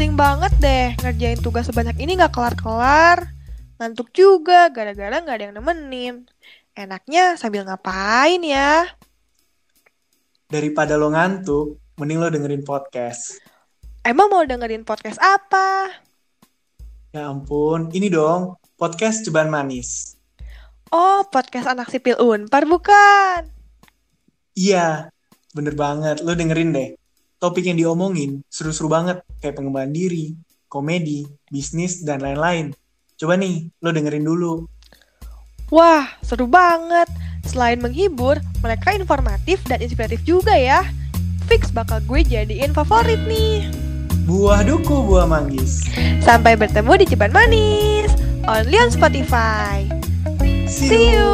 Pusing banget deh ngerjain tugas sebanyak ini gak kelar-kelar. Ngantuk juga gara-gara gak ada yang nemenin. Enaknya sambil ngapain ya? Daripada lo ngantuk, mending lo dengerin podcast. Emang mau dengerin podcast apa? Ya ampun, ini dong, podcast Ceban Manis. Oh, podcast anak sipil Unpar bukan? Iya, bener banget. Lo dengerin deh. Topik yang diomongin seru-seru banget. Kayak pengembangan diri, komedi, bisnis, dan lain-lain. Coba nih, lo dengerin dulu. Wah, seru banget. Selain menghibur, mereka informatif dan inspiratif juga ya. Fix bakal gue jadiin favorit nih. Buah duku, buah manggis. Sampai bertemu di Ceban Manis. Only on Spotify. See See you.